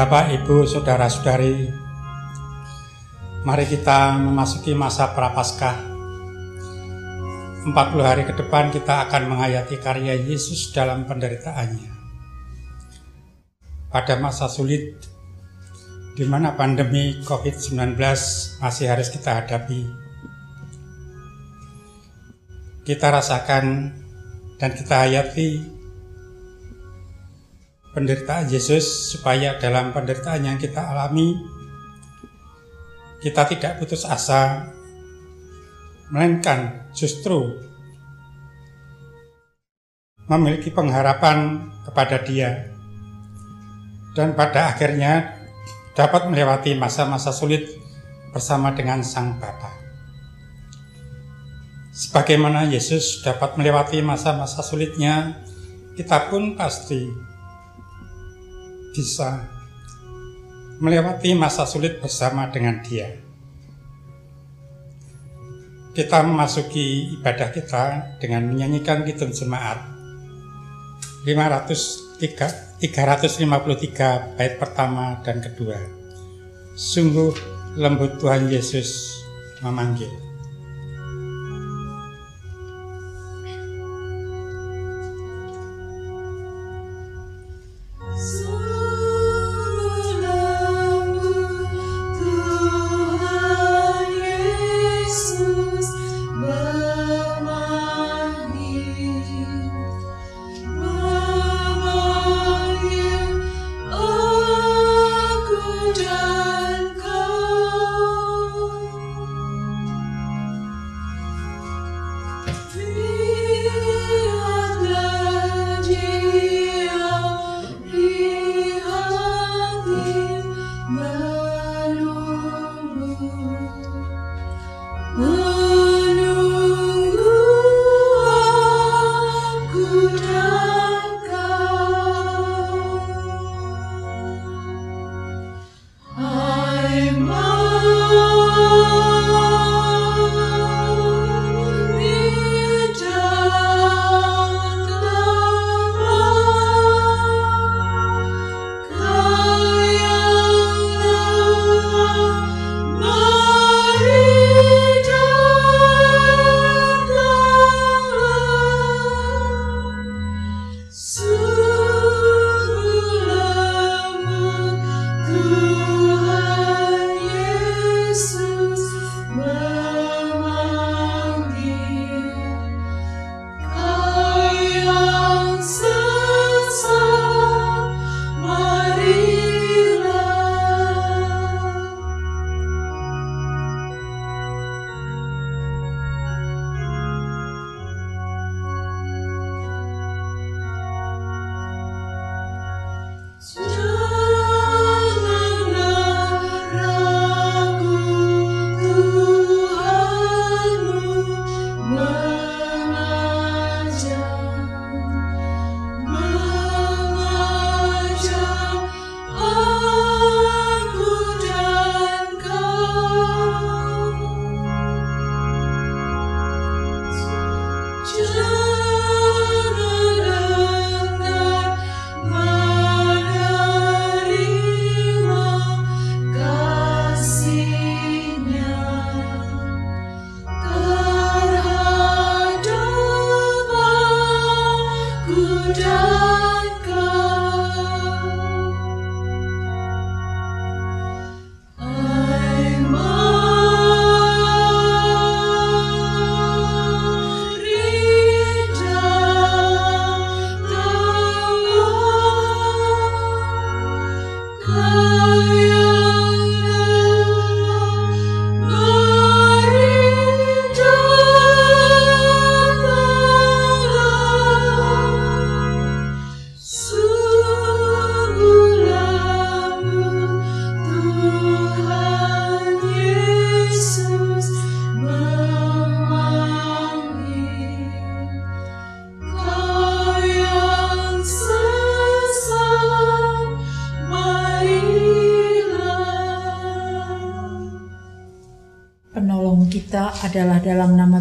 Bapak, Ibu, Saudara-saudari, mari kita memasuki masa prapaskah. 40 hari ke depan kita akan menghayati karya Yesus dalam penderitaannya. Pada masa sulit, di mana pandemi COVID-19 masih harus kita hadapi, kita rasakan dan kita hayati penderitaan Yesus supaya dalam penderitaan yang kita alami kita tidak putus asa melainkan justru memiliki pengharapan kepada Dia dan pada akhirnya dapat melewati masa-masa sulit bersama dengan Sang Bapa. Sebagaimana Yesus dapat melewati masa-masa sulitnya, kita pun pasti bisa melewati masa sulit bersama dengan Dia. Kita memasuki ibadah kita dengan menyanyikan Kidung Jemaat 503, 353 bait pertama dan kedua. Sungguh lembut Tuhan Yesus memanggil.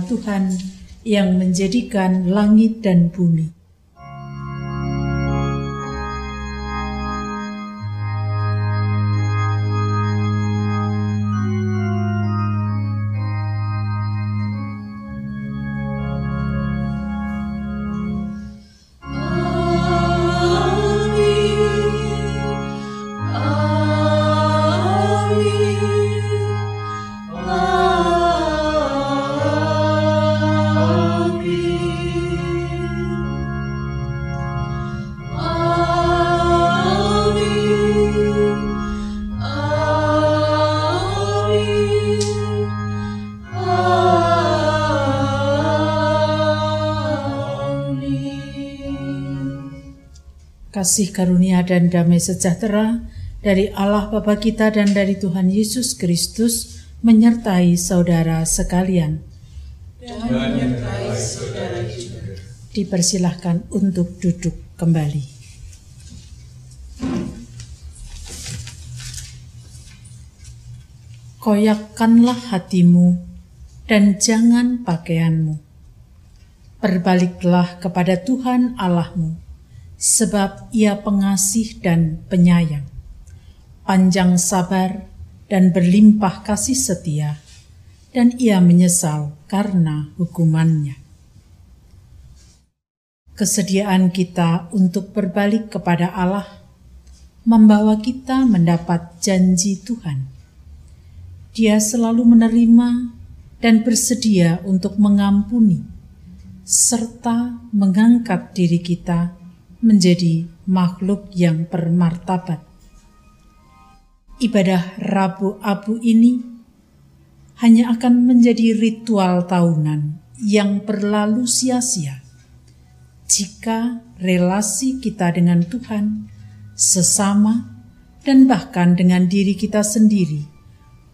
Tuhan yang menjadikan langit dan bumi. Kasih karunia dan damai sejahtera dari Allah Bapa kita dan dari Tuhan Yesus Kristus menyertai saudara sekalian. Dan menyertai saudara juga. Dipersilahkan untuk duduk kembali. Koyakkanlah hatimu dan jangan pakaianmu. Berbaliklah kepada Tuhan Allahmu sebab ia pengasih dan penyayang, panjang sabar dan berlimpah kasih setia, dan ia menyesal karena hukumannya. Kesediaan kita untuk berbalik kepada Allah membawa kita mendapat janji Tuhan. Dia selalu menerima dan bersedia untuk mengampuni serta mengangkat diri kita menjadi makhluk yang bermartabat. Ibadah Rabu Abu ini hanya akan menjadi ritual tahunan yang berlalu sia-sia jika relasi kita dengan Tuhan, sesama, dan bahkan dengan diri kita sendiri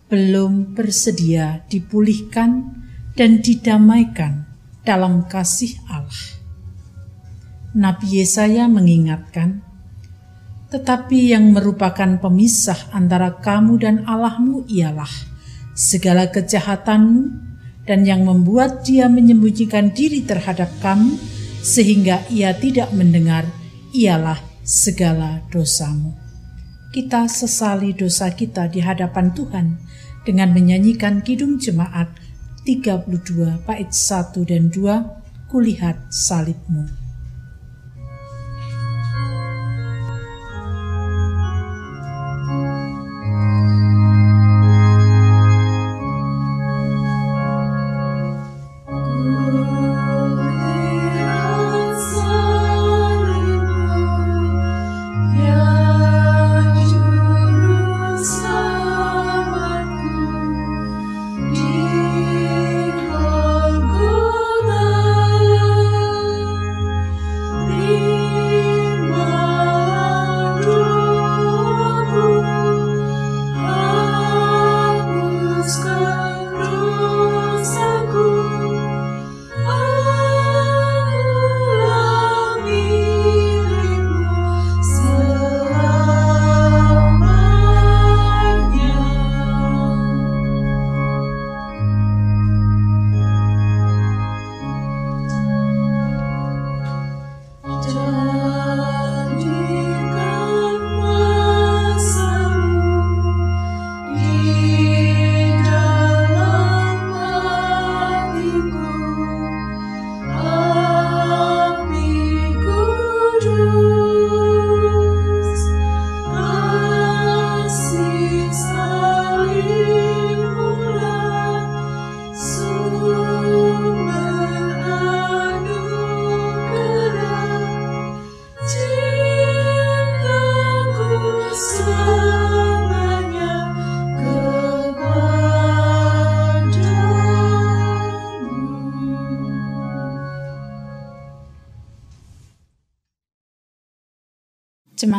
belum bersedia dipulihkan dan didamaikan dalam kasih Allah. Nabi Yesaya mengingatkan, tetapi yang merupakan pemisah antara kamu dan Allahmu ialah segala kejahatanmu dan yang membuat dia menyembunyikan diri terhadap kamu sehingga ia tidak mendengar ialah segala dosamu. Kita sesali dosa kita di hadapan Tuhan dengan menyanyikan Kidung Jemaat 32 bait 1 dan 2 Kulihat salibmu.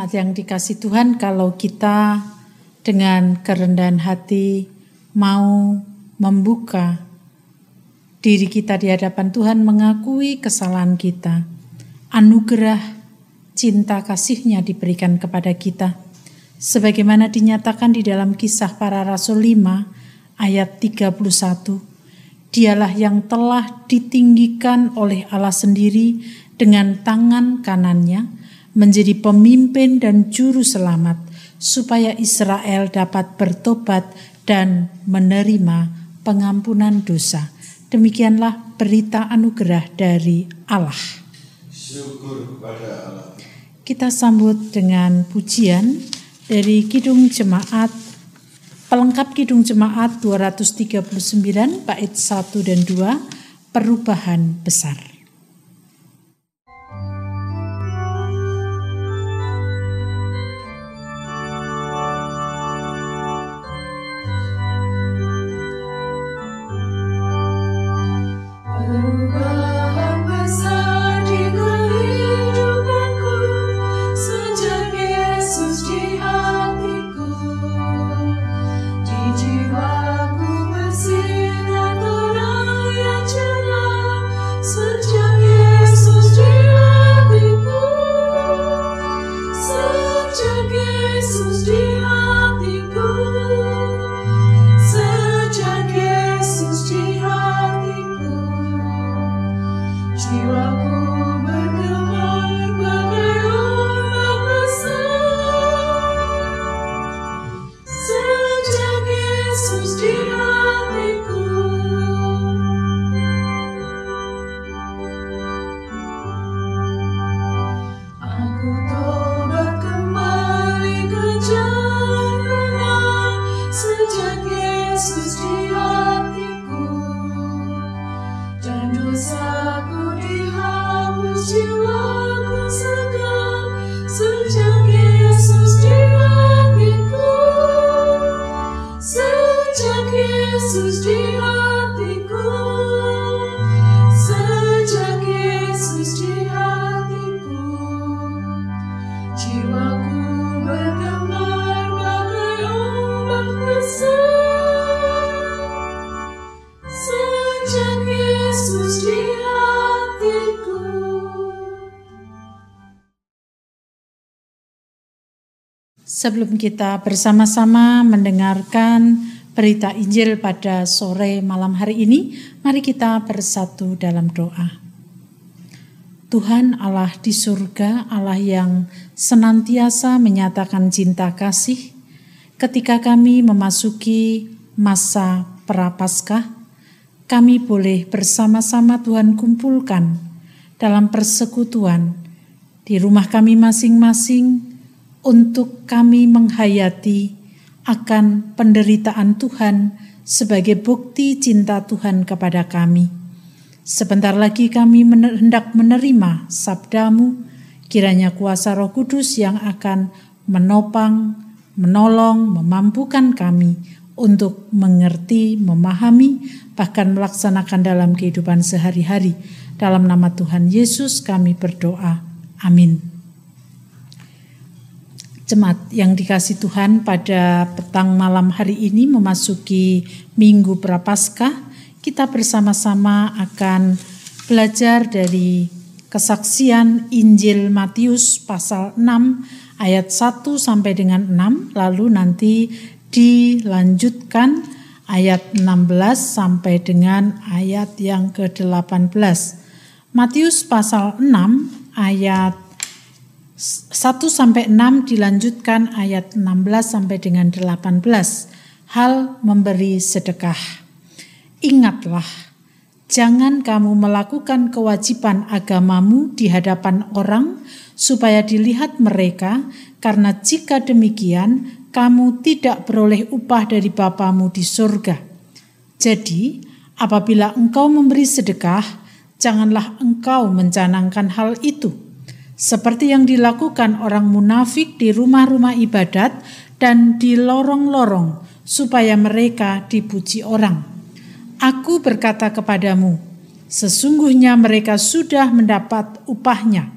Jemaat yang dikasih Tuhan, kalau kita dengan kerendahan hati mau membuka diri kita di hadapan Tuhan, mengakui kesalahan kita, anugerah cinta kasihnya diberikan kepada kita. Sebagaimana dinyatakan di dalam kisah para rasul 5 ayat 31, Dialah yang telah ditinggikan oleh Allah sendiri dengan tangan kanannya menjadi pemimpin dan juru selamat supaya Israel dapat bertobat dan menerima pengampunan dosa. Demikianlah berita anugerah dari Allah. Syukur kepada Allah. Kita sambut dengan pujian dari Kidung Jemaat Pelengkap Kidung Jemaat 239 bait 1 dan 2 Perubahan Besar. Sebelum kita bersama-sama mendengarkan berita Injil pada sore malam hari ini, mari kita bersatu dalam doa. Tuhan Allah di surga, Allah yang senantiasa menyatakan cinta kasih, ketika kami memasuki masa prapaskah, kami boleh bersama-sama Tuhan kumpulkan dalam persekutuan di rumah kami masing-masing, untuk kami menghayati akan penderitaan Tuhan sebagai bukti cinta Tuhan kepada kami. Sebentar lagi kami hendak menerima sabdamu, kiranya kuasa roh kudus yang akan menopang, menolong, memampukan kami untuk mengerti, memahami, bahkan melaksanakan dalam kehidupan sehari-hari. Dalam nama Tuhan Yesus kami berdoa. Amin. Jemaat yang dikasih Tuhan pada petang malam hari ini memasuki Minggu Prapaskah, kita bersama-sama akan belajar dari kesaksian Injil Matius pasal 6 ayat 1 sampai dengan 6, lalu nanti dilanjutkan ayat 16 sampai dengan ayat yang ke-18. Matius pasal 6 ayat 1 sampai 6 dilanjutkan ayat 16 sampai dengan 18. Hal memberi sedekah. Ingatlah, jangan kamu melakukan kewajiban agamamu di hadapan orang supaya dilihat mereka, karena jika demikian kamu tidak beroleh upah dari Bapamu di surga. Jadi, apabila engkau memberi sedekah, janganlah engkau mencanangkan hal itu seperti yang dilakukan orang munafik di rumah-rumah ibadat dan di lorong-lorong, supaya mereka dipuji orang. Aku berkata kepadamu, sesungguhnya mereka sudah mendapat upahnya.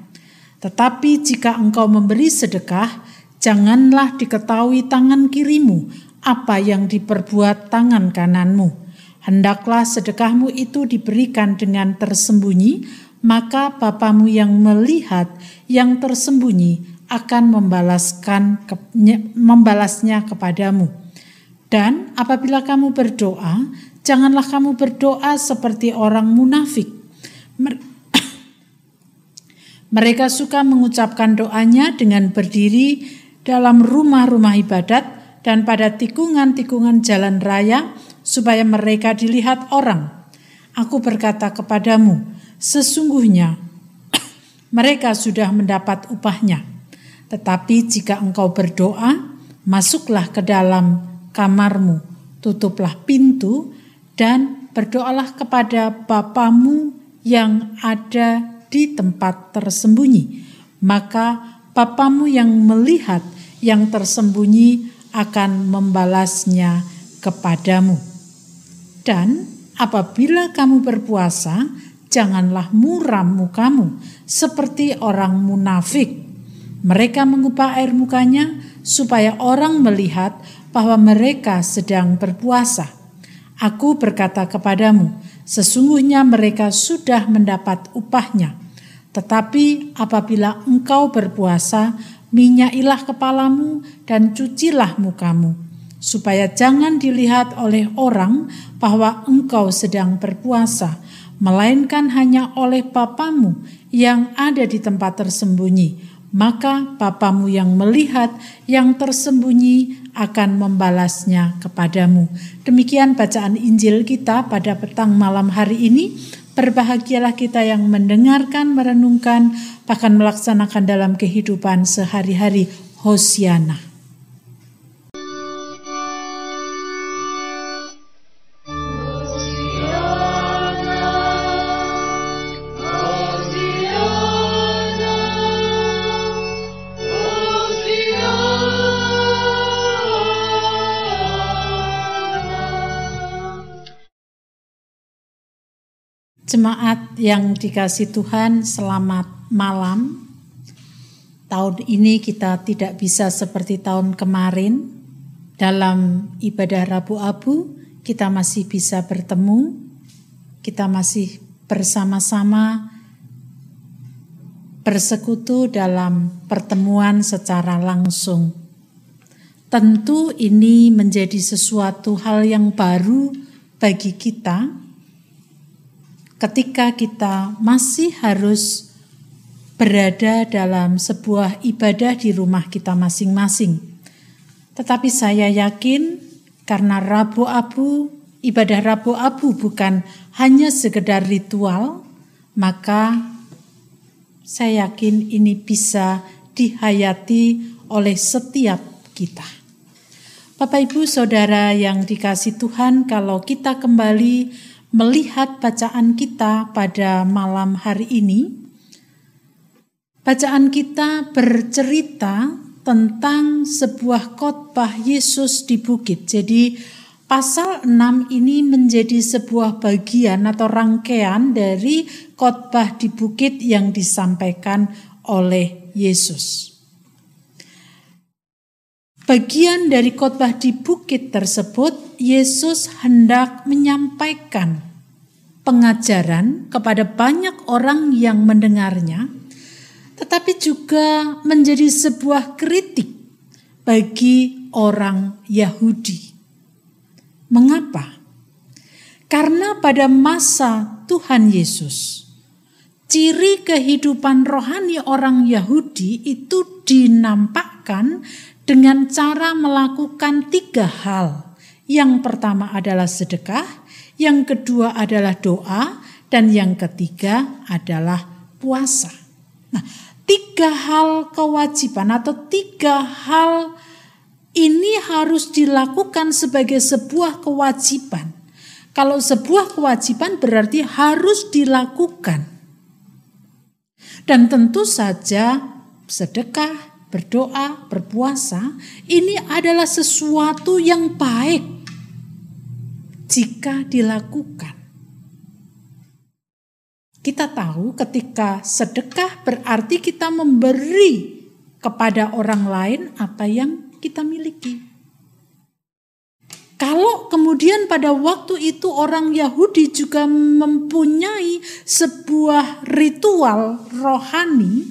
Tetapi jika engkau memberi sedekah, janganlah diketahui tangan kirimu apa yang diperbuat tangan kananmu. Hendaklah sedekahmu itu diberikan dengan tersembunyi maka Bapamu yang melihat yang tersembunyi akan membalaskan membalasnya kepadamu. Dan apabila kamu berdoa, janganlah kamu berdoa seperti orang munafik. Mereka suka mengucapkan doanya dengan berdiri dalam rumah-rumah ibadat dan pada tikungan-tikungan jalan raya supaya mereka dilihat orang. Aku berkata kepadamu, sesungguhnya mereka sudah mendapat upahnya. Tetapi jika engkau berdoa, masuklah ke dalam kamarmu, tutuplah pintu, dan berdoalah kepada Bapamu yang ada di tempat tersembunyi. Maka Bapamu yang melihat yang tersembunyi akan membalasnya kepadamu. Dan apabila kamu berpuasa, janganlah muram mukamu seperti orang munafik. Mereka mengubah air mukanya supaya orang melihat bahwa mereka sedang berpuasa. Aku berkata kepadamu, sesungguhnya mereka sudah mendapat upahnya. Tetapi apabila engkau berpuasa, minyailah kepalamu dan cucilah mukamu, supaya jangan dilihat oleh orang bahwa engkau sedang berpuasa, melainkan hanya oleh Bapamu yang ada di tempat tersembunyi maka Bapamu yang melihat yang tersembunyi akan membalasnya kepadamu. Demikian bacaan Injil kita pada petang malam hari ini. Berbahagialah kita yang mendengarkan, merenungkan, bahkan melaksanakan dalam kehidupan sehari-hari. Hosiana. Jemaat yang dikasih Tuhan, selamat malam. Tahun ini kita tidak bisa seperti tahun kemarin. Dalam ibadah Rabu Abu, kita masih bisa bertemu, kita masih bersama-sama bersekutu dalam pertemuan secara langsung. Tentu ini menjadi sesuatu hal yang baru bagi kita ketika kita masih harus berada dalam sebuah ibadah di rumah kita masing-masing. Tetapi saya yakin karena Rabu Abu, ibadah Rabu Abu bukan hanya sekedar ritual, maka saya yakin ini bisa dihayati oleh setiap kita. Bapak Ibu Saudara yang dikasih Tuhan, kalau kita kembali melihat bacaan kita pada malam hari ini, bacaan kita bercerita tentang sebuah khotbah Yesus di bukit. Jadi pasal 6 ini menjadi sebuah bagian atau rangkaian dari khotbah di bukit yang disampaikan oleh Yesus. Bagian dari khotbah di bukit tersebut, Yesus hendak menyampaikan pengajaran kepada banyak orang yang mendengarnya, tetapi juga menjadi sebuah kritik bagi orang Yahudi. Mengapa? Karena pada masa Tuhan Yesus, ciri kehidupan rohani orang Yahudi itu dinampakkan dengan cara melakukan tiga hal. Yang pertama adalah sedekah, yang kedua adalah doa, dan yang ketiga adalah puasa. Nah, tiga hal kewajiban atau tiga hal ini harus dilakukan sebagai sebuah kewajiban. Kalau sebuah kewajiban berarti harus dilakukan. Dan tentu saja sedekah, berdoa, berpuasa, ini adalah sesuatu yang baik jika dilakukan. Kita tahu ketika sedekah berarti kita memberi kepada orang lain apa yang kita miliki. Kalau kemudian pada waktu itu orang Yahudi juga mempunyai sebuah ritual rohani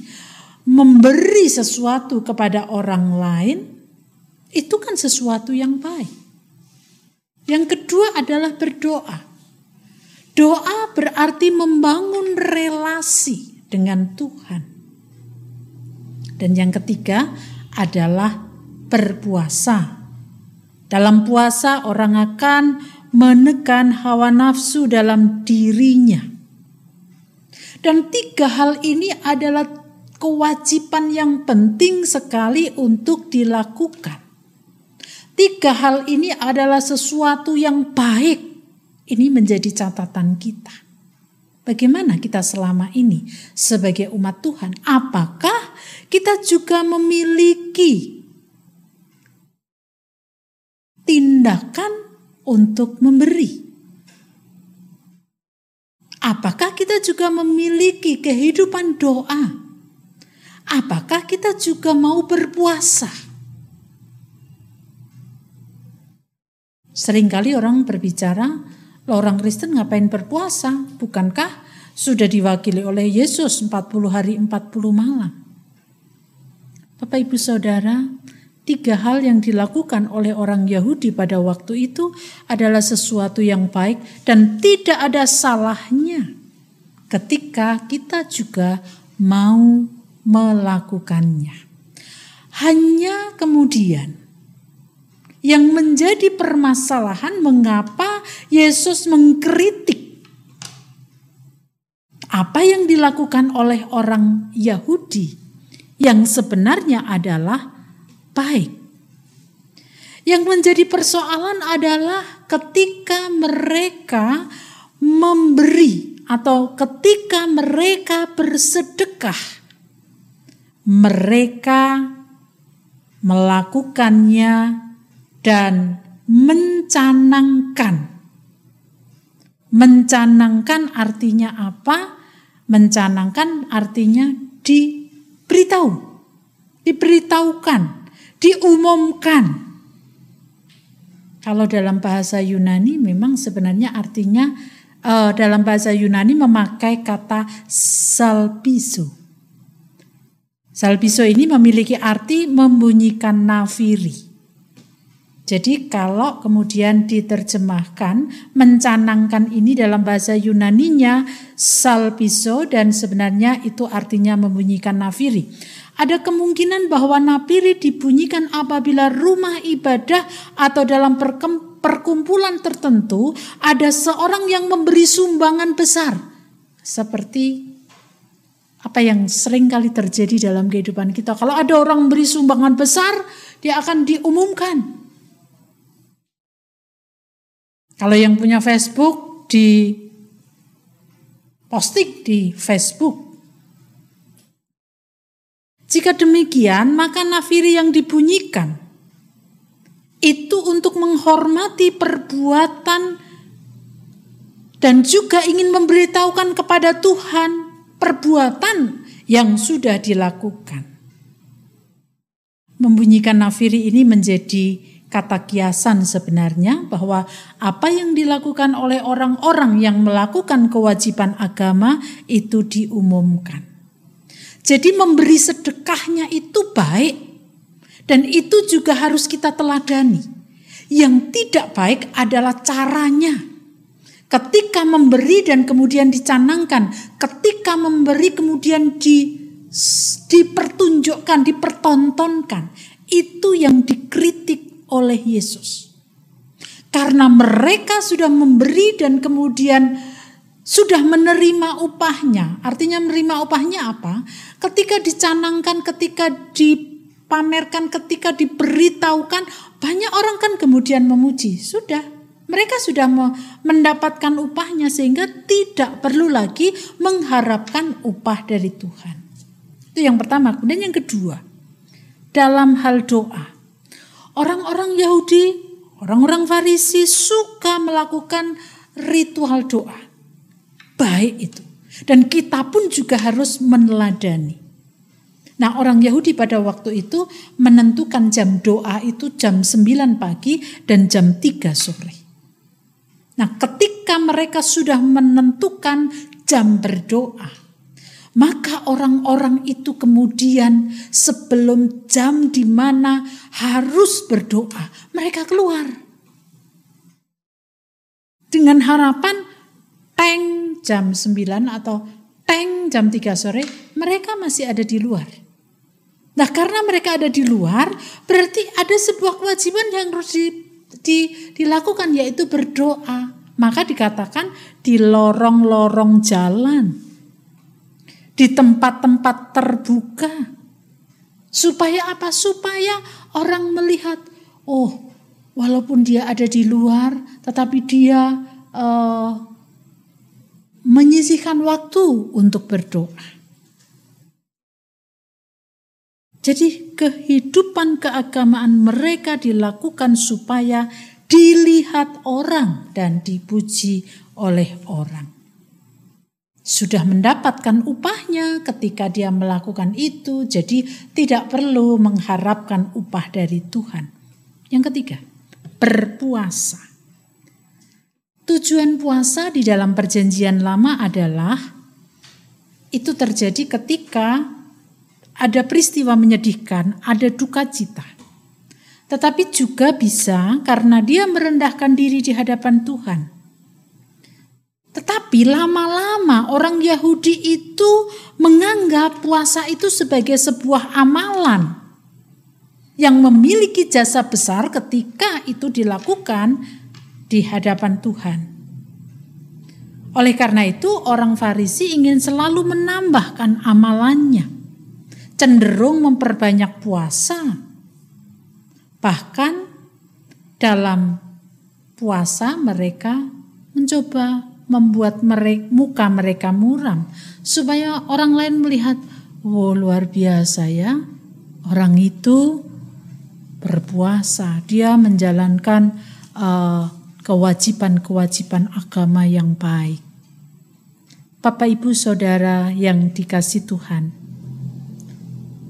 memberi sesuatu kepada orang lain, itu kan sesuatu yang baik. Yang kedua adalah berdoa. Doa berarti membangun relasi dengan Tuhan. Dan yang ketiga adalah berpuasa. Dalam puasa orang akan menekan hawa nafsu dalam dirinya. Dan tiga hal ini adalah kewajiban yang penting sekali untuk dilakukan. Tiga hal ini adalah sesuatu yang baik ini menjadi catatan kita. Bagaimana kita selama ini sebagai umat Tuhan? Apakah kita juga memiliki tindakan untuk memberi? Apakah kita juga memiliki kehidupan doa? Apakah kita juga mau berpuasa? Seringkali orang berbicara, Orang Kristen ngapain berpuasa? Bukankah sudah diwakili oleh Yesus 40 hari 40 malam? Bapak Ibu Saudara, tiga hal yang dilakukan oleh orang Yahudi pada waktu itu adalah sesuatu yang baik dan tidak ada salahnya ketika kita juga mau melakukannya. Hanya kemudian yang menjadi permasalahan mengapa Yesus mengkritik apa yang dilakukan oleh orang Yahudi yang sebenarnya adalah baik. Yang menjadi persoalan adalah ketika mereka memberi atau ketika mereka bersedekah, mereka melakukannya dan mencanangkan. Mencanangkan artinya apa? Mencanangkan artinya diberitahu, diberitahukan, diumumkan. Kalau dalam bahasa Yunani memang sebenarnya artinya uh, dalam bahasa Yunani memakai kata salpiso. Salpiso ini memiliki arti membunyikan nafiri. Jadi kalau kemudian diterjemahkan, mencanangkan ini dalam bahasa Yunaninya salpiso dan sebenarnya itu artinya membunyikan nafiri. Ada kemungkinan bahwa nafiri dibunyikan apabila rumah ibadah atau dalam perkumpulan tertentu ada seorang yang memberi sumbangan besar. Seperti apa yang sering kali terjadi dalam kehidupan kita. Kalau ada orang beri sumbangan besar, dia akan diumumkan kalau yang punya Facebook di posting di Facebook. Jika demikian, maka nafiri yang dibunyikan itu untuk menghormati perbuatan dan juga ingin memberitahukan kepada Tuhan perbuatan yang sudah dilakukan. Membunyikan nafiri ini menjadi kata kiasan sebenarnya bahwa apa yang dilakukan oleh orang-orang yang melakukan kewajiban agama itu diumumkan. Jadi memberi sedekahnya itu baik dan itu juga harus kita teladani. Yang tidak baik adalah caranya. Ketika memberi dan kemudian dicanangkan, ketika memberi kemudian di, dipertunjukkan, dipertontonkan, itu yang dikritik oleh Yesus. Karena mereka sudah memberi dan kemudian sudah menerima upahnya. Artinya menerima upahnya apa? Ketika dicanangkan, ketika dipamerkan, ketika diberitahukan, banyak orang kan kemudian memuji. Sudah, mereka sudah mendapatkan upahnya sehingga tidak perlu lagi mengharapkan upah dari Tuhan. Itu yang pertama. Kemudian yang kedua, dalam hal doa. Orang-orang Yahudi, orang-orang Farisi suka melakukan ritual doa. Baik itu. Dan kita pun juga harus meneladani. Nah orang Yahudi pada waktu itu menentukan jam doa itu jam 9 pagi dan jam 3 sore. Nah ketika mereka sudah menentukan jam berdoa, maka orang-orang itu kemudian sebelum jam di mana harus berdoa, mereka keluar. Dengan harapan tank jam 9 atau tank jam 3 sore, mereka masih ada di luar. Nah karena mereka ada di luar, berarti ada sebuah kewajiban yang harus di, di, dilakukan yaitu berdoa. Maka dikatakan di lorong-lorong jalan, di tempat-tempat terbuka. Supaya apa? Supaya orang melihat, oh walaupun dia ada di luar, tetapi dia uh, menyisihkan waktu untuk berdoa. Jadi kehidupan keagamaan mereka dilakukan supaya dilihat orang dan dipuji oleh orang. Sudah mendapatkan upahnya ketika dia melakukan itu, jadi tidak perlu mengharapkan upah dari Tuhan. Yang ketiga, berpuasa. Tujuan puasa di dalam Perjanjian Lama adalah itu terjadi ketika ada peristiwa menyedihkan, ada duka cita. Tetapi juga bisa karena dia merendahkan diri di hadapan Tuhan. Tetapi lama-lama orang Yahudi itu menganggap puasa itu sebagai sebuah amalan yang memiliki jasa besar ketika itu dilakukan di hadapan Tuhan. Oleh karena itu, orang Farisi ingin selalu menambahkan amalannya cenderung memperbanyak puasa. Bahkan dalam puasa mereka mencoba membuat mereka, muka mereka muram supaya orang lain melihat, wow luar biasa ya, orang itu berpuasa, dia menjalankan uh, kewajiban-kewajiban agama yang baik. Bapak Ibu Saudara yang dikasih Tuhan,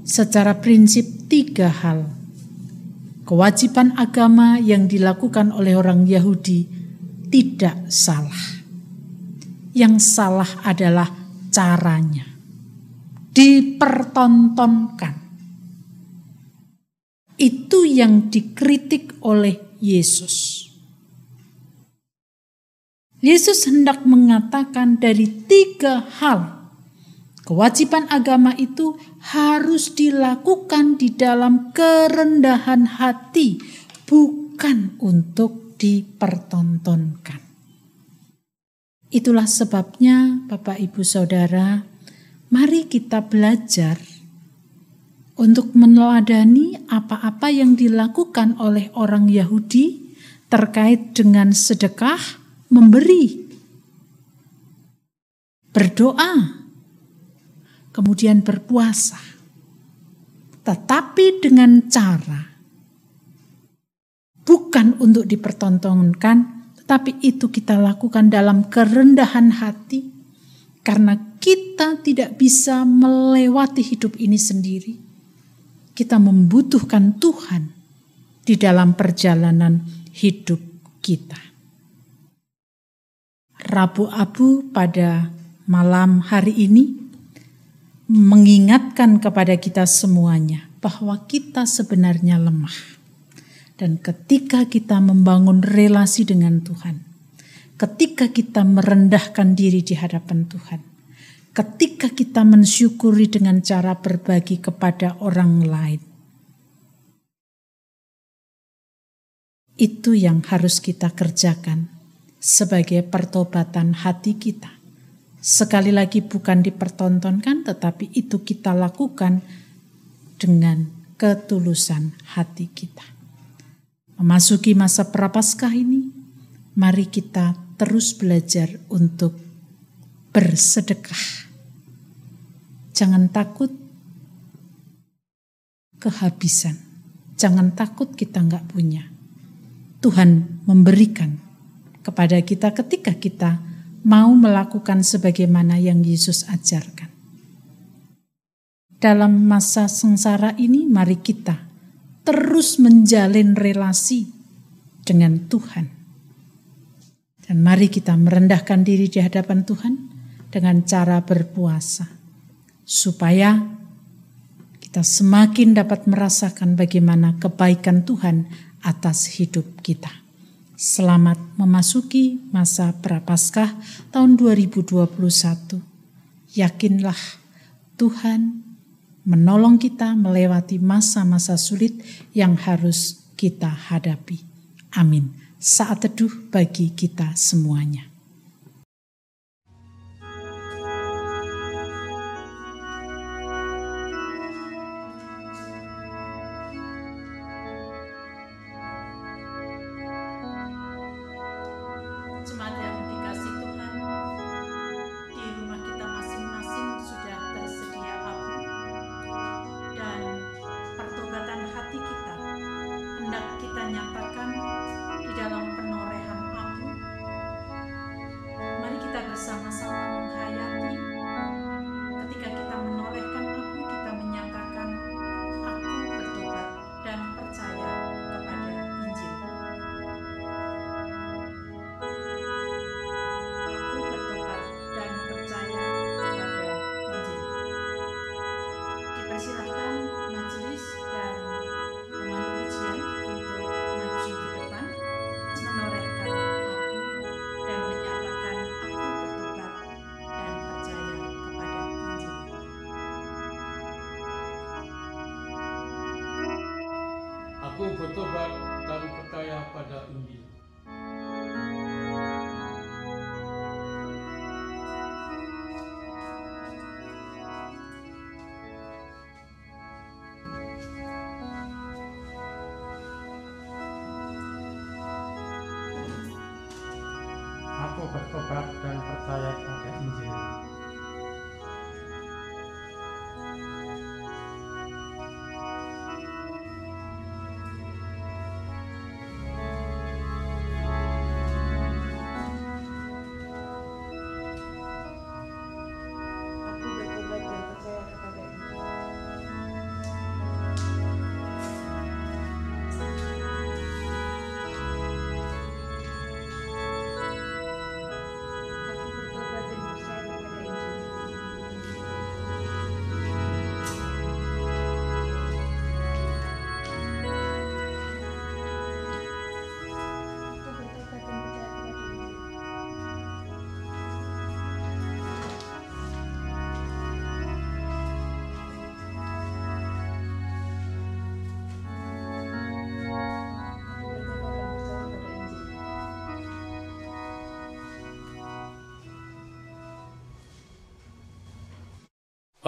secara prinsip tiga hal. Kewajiban agama yang dilakukan oleh orang Yahudi tidak salah. Yang salah adalah caranya. Dipertontonkan. Itu yang dikritik oleh Yesus. Yesus hendak mengatakan dari tiga hal Kewajiban agama itu harus dilakukan di dalam kerendahan hati, bukan untuk dipertontonkan. Itulah sebabnya, Bapak, Ibu, Saudara, mari kita belajar untuk meneladani apa-apa yang dilakukan oleh orang Yahudi terkait dengan sedekah, memberi, berdoa, kemudian berpuasa. Tetapi dengan cara bukan untuk dipertontonkan, tetapi itu kita lakukan dalam kerendahan hati karena kita tidak bisa melewati hidup ini sendiri. Kita membutuhkan Tuhan di dalam perjalanan hidup kita. Rabu Abu pada malam hari ini mengingatkan kepada kita semuanya bahwa kita sebenarnya lemah. Dan ketika kita membangun relasi dengan Tuhan, ketika kita merendahkan diri di hadapan Tuhan, ketika kita mensyukuri dengan cara berbagi kepada orang lain, itu yang harus kita kerjakan sebagai pertobatan hati kita Sekali lagi bukan dipertontonkan tetapi itu kita lakukan dengan ketulusan hati kita. Memasuki masa prapaskah ini, mari kita terus belajar untuk bersedekah. Jangan takut kehabisan. Jangan takut kita nggak punya. Tuhan memberikan kepada kita ketika kita mau melakukan sebagaimana yang Yesus ajarkan. Dalam masa sengsara ini, mari kita terus menjalin relasi dengan Tuhan. Dan mari kita merendahkan diri di hadapan Tuhan dengan cara berpuasa, supaya kita semakin dapat merasakan bagaimana kebaikan Tuhan atas hidup kita. Selamat memasuki masa Prapaskah tahun 2021. Yakinlah Tuhan menolong kita melewati masa-masa sulit yang harus kita hadapi. Amin. Saat teduh bagi kita semuanya.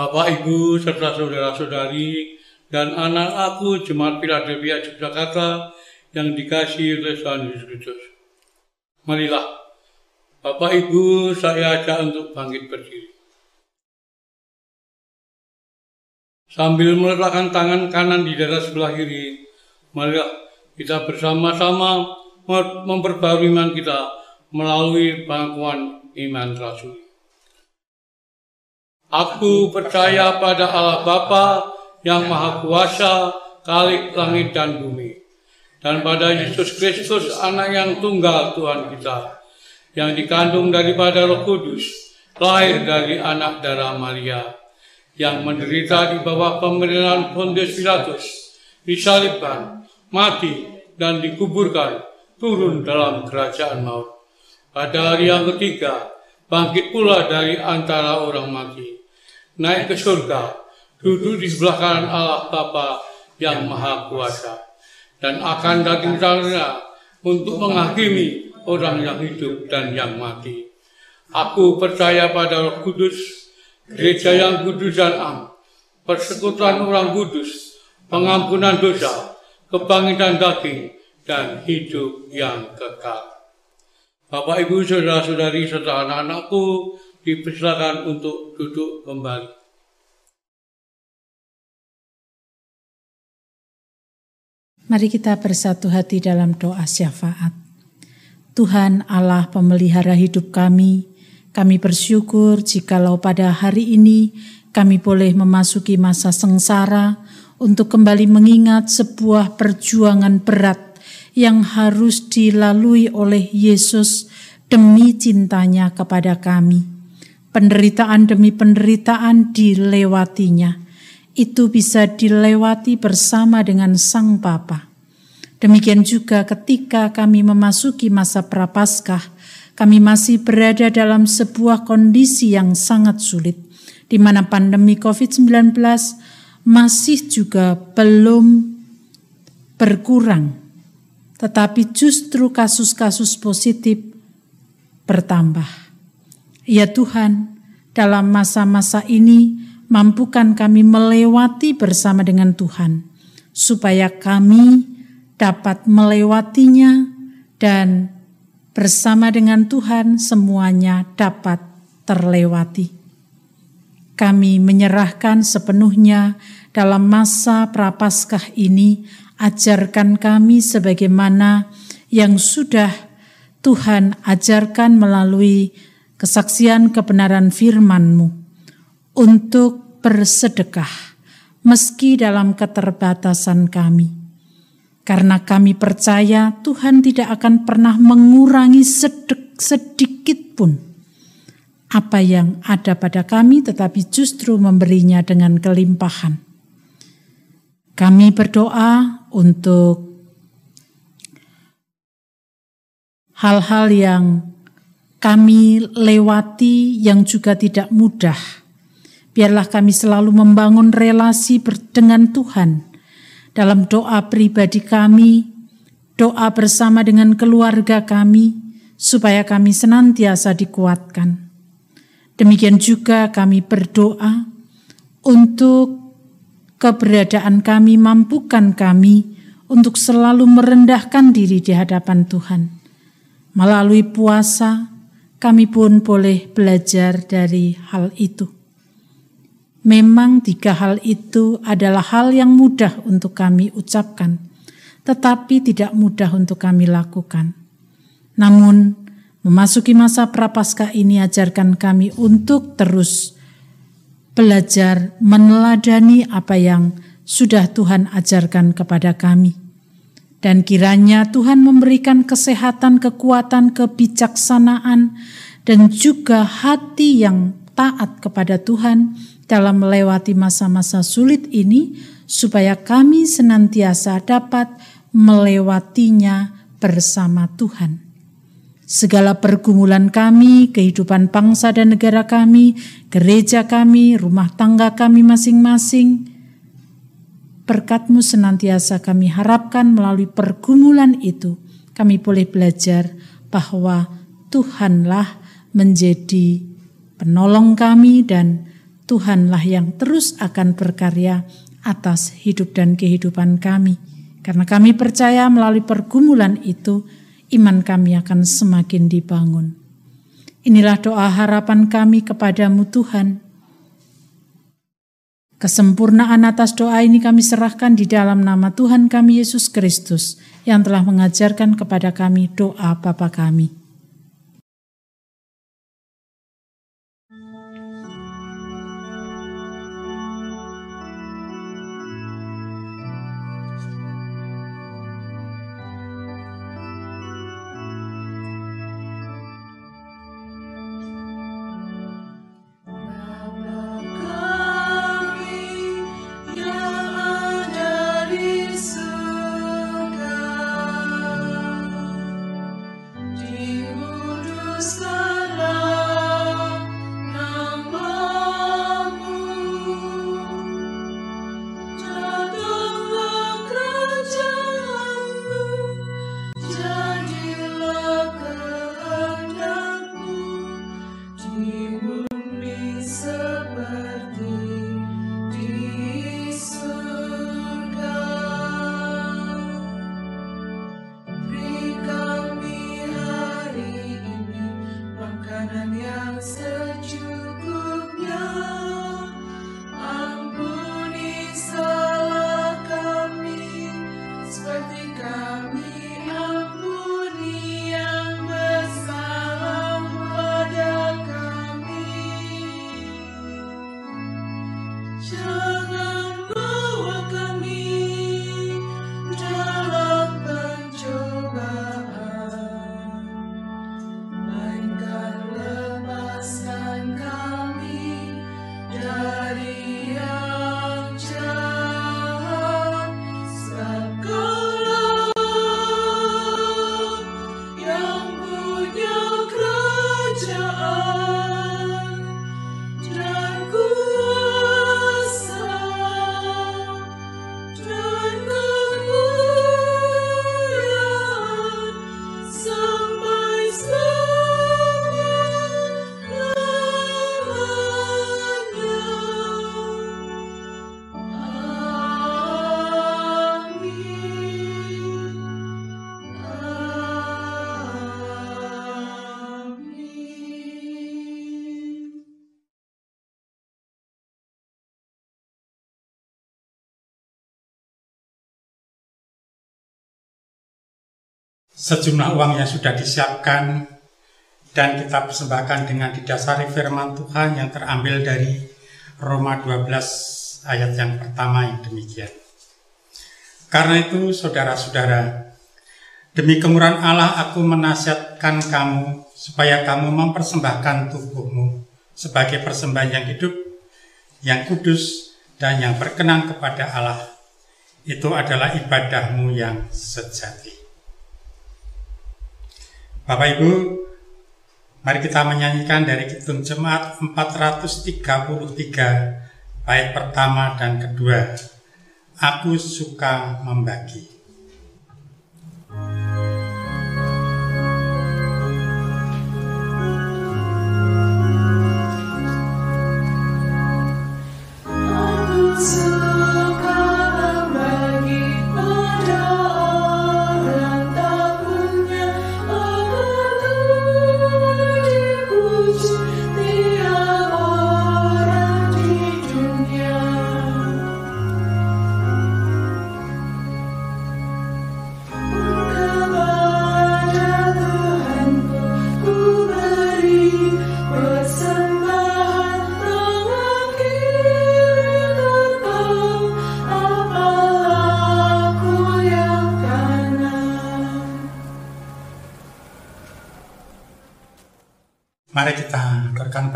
Bapak, Ibu, serta saudara-saudari, dan anak aku Jemaat Philadelphia Yogyakarta yang dikasih oleh Tuhan Yesus Kristus. Marilah, Bapak Ibu, saya ajak untuk bangkit berdiri. Sambil meletakkan tangan kanan di dada sebelah kiri, marilah kita bersama-sama memperbarui iman kita melalui pengakuan iman rasuli. Aku percaya pada Allah Bapa yang Maha Kuasa, Kalik langit dan bumi, dan pada Yesus Kristus, Anak yang tunggal Tuhan kita, yang dikandung daripada Roh Kudus, lahir dari anak darah Maria, yang menderita di bawah pemerintahan Pontius Pilatus, disalibkan, mati, dan dikuburkan, turun dalam kerajaan maut. Pada hari yang ketiga, bangkit pula dari antara orang mati naik ke surga, duduk di sebelah kanan Allah Bapa yang Maha Kuasa, dan akan datang sana untuk menghakimi orang yang hidup dan yang mati. Aku percaya pada Roh Kudus, gereja yang kudus dan am, persekutuan orang kudus, pengampunan dosa, kebangkitan daging, dan hidup yang kekal. Bapak, Ibu, Saudara-saudari, serta anak-anakku, dipersilakan untuk duduk kembali. Mari kita bersatu hati dalam doa syafaat. Tuhan Allah pemelihara hidup kami, kami bersyukur jikalau pada hari ini kami boleh memasuki masa sengsara untuk kembali mengingat sebuah perjuangan berat yang harus dilalui oleh Yesus demi cintanya kepada kami penderitaan demi penderitaan dilewatinya. Itu bisa dilewati bersama dengan Sang Bapa. Demikian juga ketika kami memasuki masa prapaskah, kami masih berada dalam sebuah kondisi yang sangat sulit, di mana pandemi COVID-19 masih juga belum berkurang, tetapi justru kasus-kasus positif bertambah. Ya Tuhan, dalam masa-masa ini, mampukan kami melewati bersama dengan Tuhan, supaya kami dapat melewatinya dan bersama dengan Tuhan semuanya dapat terlewati. Kami menyerahkan sepenuhnya dalam masa prapaskah ini, ajarkan kami sebagaimana yang sudah Tuhan ajarkan melalui kesaksian kebenaran firman-Mu untuk bersedekah meski dalam keterbatasan kami karena kami percaya Tuhan tidak akan pernah mengurangi sedek, sedikit pun apa yang ada pada kami, tetapi justru memberinya dengan kelimpahan. Kami berdoa untuk hal-hal yang kami lewati yang juga tidak mudah. Biarlah kami selalu membangun relasi dengan Tuhan dalam doa pribadi kami, doa bersama dengan keluarga kami, supaya kami senantiasa dikuatkan. Demikian juga kami berdoa untuk keberadaan kami, mampukan kami untuk selalu merendahkan diri di hadapan Tuhan. Melalui puasa, kami pun boleh belajar dari hal itu. Memang tiga hal itu adalah hal yang mudah untuk kami ucapkan, tetapi tidak mudah untuk kami lakukan. Namun, memasuki masa prapaskah ini ajarkan kami untuk terus belajar meneladani apa yang sudah Tuhan ajarkan kepada kami. Dan kiranya Tuhan memberikan kesehatan, kekuatan, kebijaksanaan, dan juga hati yang taat kepada Tuhan dalam melewati masa-masa sulit ini, supaya kami senantiasa dapat melewatinya bersama Tuhan. Segala pergumulan kami, kehidupan bangsa dan negara kami, gereja kami, rumah tangga kami masing-masing, berkatmu senantiasa kami harapkan melalui pergumulan itu, kami boleh belajar bahwa Tuhanlah menjadi penolong kami dan Tuhanlah yang terus akan berkarya atas hidup dan kehidupan kami. Karena kami percaya melalui pergumulan itu, iman kami akan semakin dibangun. Inilah doa harapan kami kepadamu Tuhan. Kesempurnaan atas doa ini kami serahkan di dalam nama Tuhan kami Yesus Kristus yang telah mengajarkan kepada kami doa Bapa kami. was the sejumlah uang yang sudah disiapkan dan kita persembahkan dengan didasari firman Tuhan yang terambil dari Roma 12 ayat yang pertama yang demikian. Karena itu saudara-saudara, demi kemurahan Allah aku menasihatkan kamu supaya kamu mempersembahkan tubuhmu sebagai persembahan yang hidup, yang kudus, dan yang berkenan kepada Allah. Itu adalah ibadahmu yang sejati. Bapak Ibu, mari kita menyanyikan dari Kidung Jemaat 433 bait pertama dan kedua. Aku suka membagi. Mari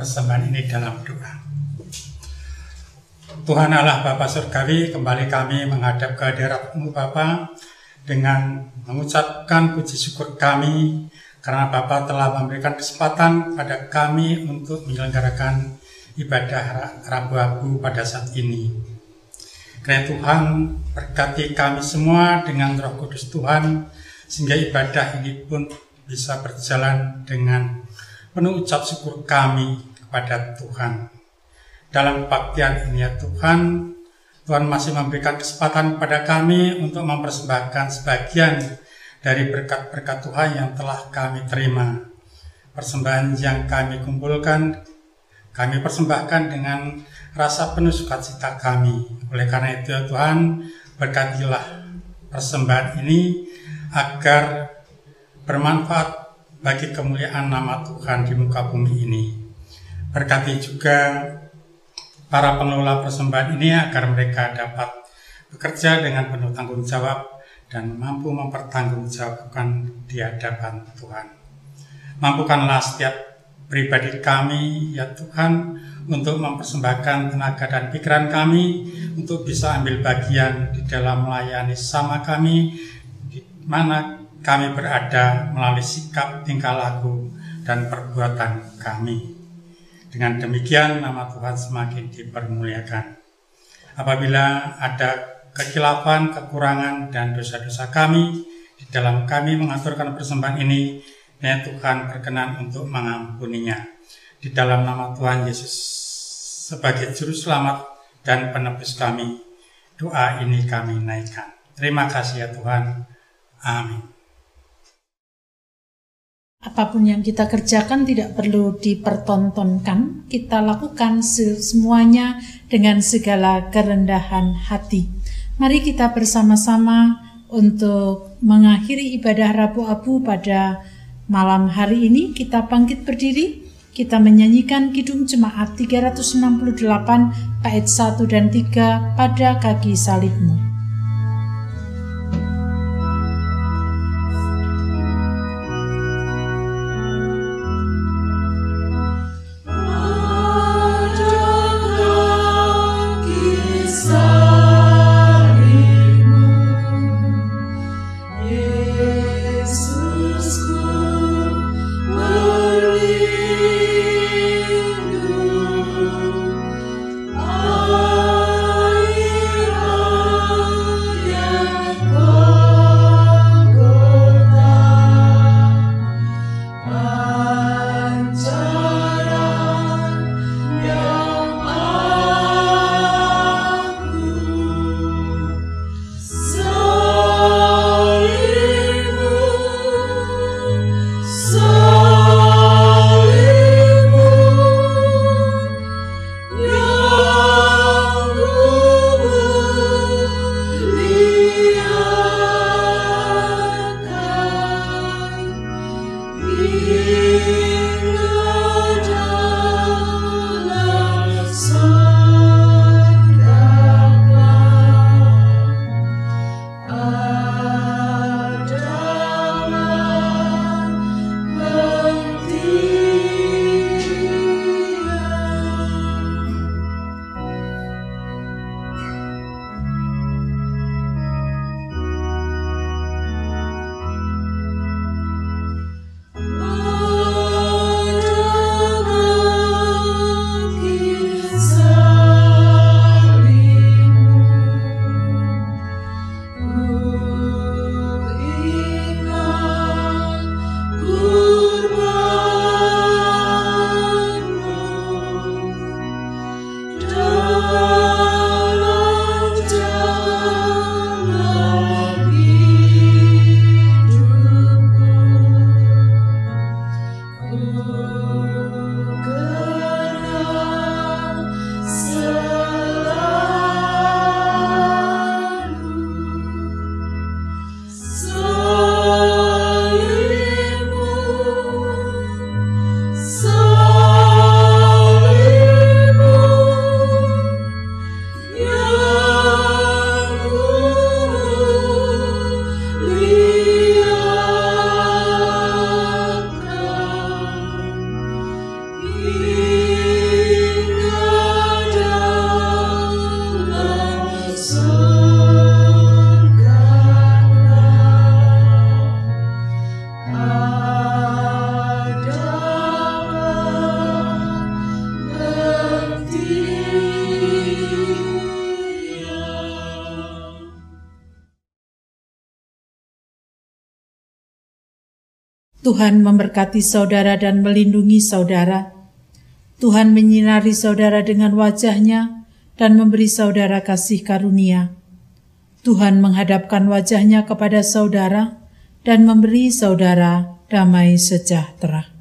persembahan ini dalam doa. Tuhan Allah Bapa Surgawi, kembali kami menghadap ke hadiratmu Bapa dengan mengucapkan puji syukur kami karena Bapa telah memberikan kesempatan pada kami untuk menyelenggarakan ibadah Rabu Abu pada saat ini. Karena Tuhan berkati kami semua dengan roh kudus Tuhan sehingga ibadah ini pun bisa berjalan dengan penuh ucap syukur kami kepada Tuhan. Dalam kebaktian ini ya Tuhan, Tuhan masih memberikan kesempatan kepada kami untuk mempersembahkan sebagian dari berkat-berkat Tuhan yang telah kami terima. Persembahan yang kami kumpulkan, kami persembahkan dengan rasa penuh sukacita kami. Oleh karena itu ya Tuhan, berkatilah persembahan ini agar bermanfaat bagi kemuliaan nama Tuhan di muka bumi ini. Berkati juga para pengelola persembahan ini agar mereka dapat bekerja dengan penuh tanggung jawab dan mampu mempertanggungjawabkan di hadapan Tuhan. Mampukanlah setiap pribadi kami, ya Tuhan, untuk mempersembahkan tenaga dan pikiran kami untuk bisa ambil bagian di dalam melayani sama kami di mana kami berada melalui sikap, tingkah laku, dan perbuatan kami. Dengan demikian nama Tuhan semakin dipermuliakan. Apabila ada kekilafan, kekurangan, dan dosa-dosa kami di dalam kami mengaturkan persembahan ini, ya Tuhan berkenan untuk mengampuninya. Di dalam nama Tuhan Yesus sebagai juru selamat dan penebus kami, doa ini kami naikkan. Terima kasih ya Tuhan. Amin. Apa pun yang kita kerjakan tidak perlu dipertontonkan, kita lakukan semuanya dengan segala kerendahan hati. Mari kita bersama-sama untuk mengakhiri ibadah Rabu Abu pada malam hari ini. Kita bangkit berdiri, kita menyanyikan Kidung Jemaat 368 bait 1 dan 3 pada kaki salibmu. Tuhan memberkati saudara dan melindungi saudara. Tuhan menyinari saudara dengan wajahnya dan memberi saudara kasih karunia. Tuhan menghadapkan wajahnya kepada saudara dan memberi saudara damai sejahtera.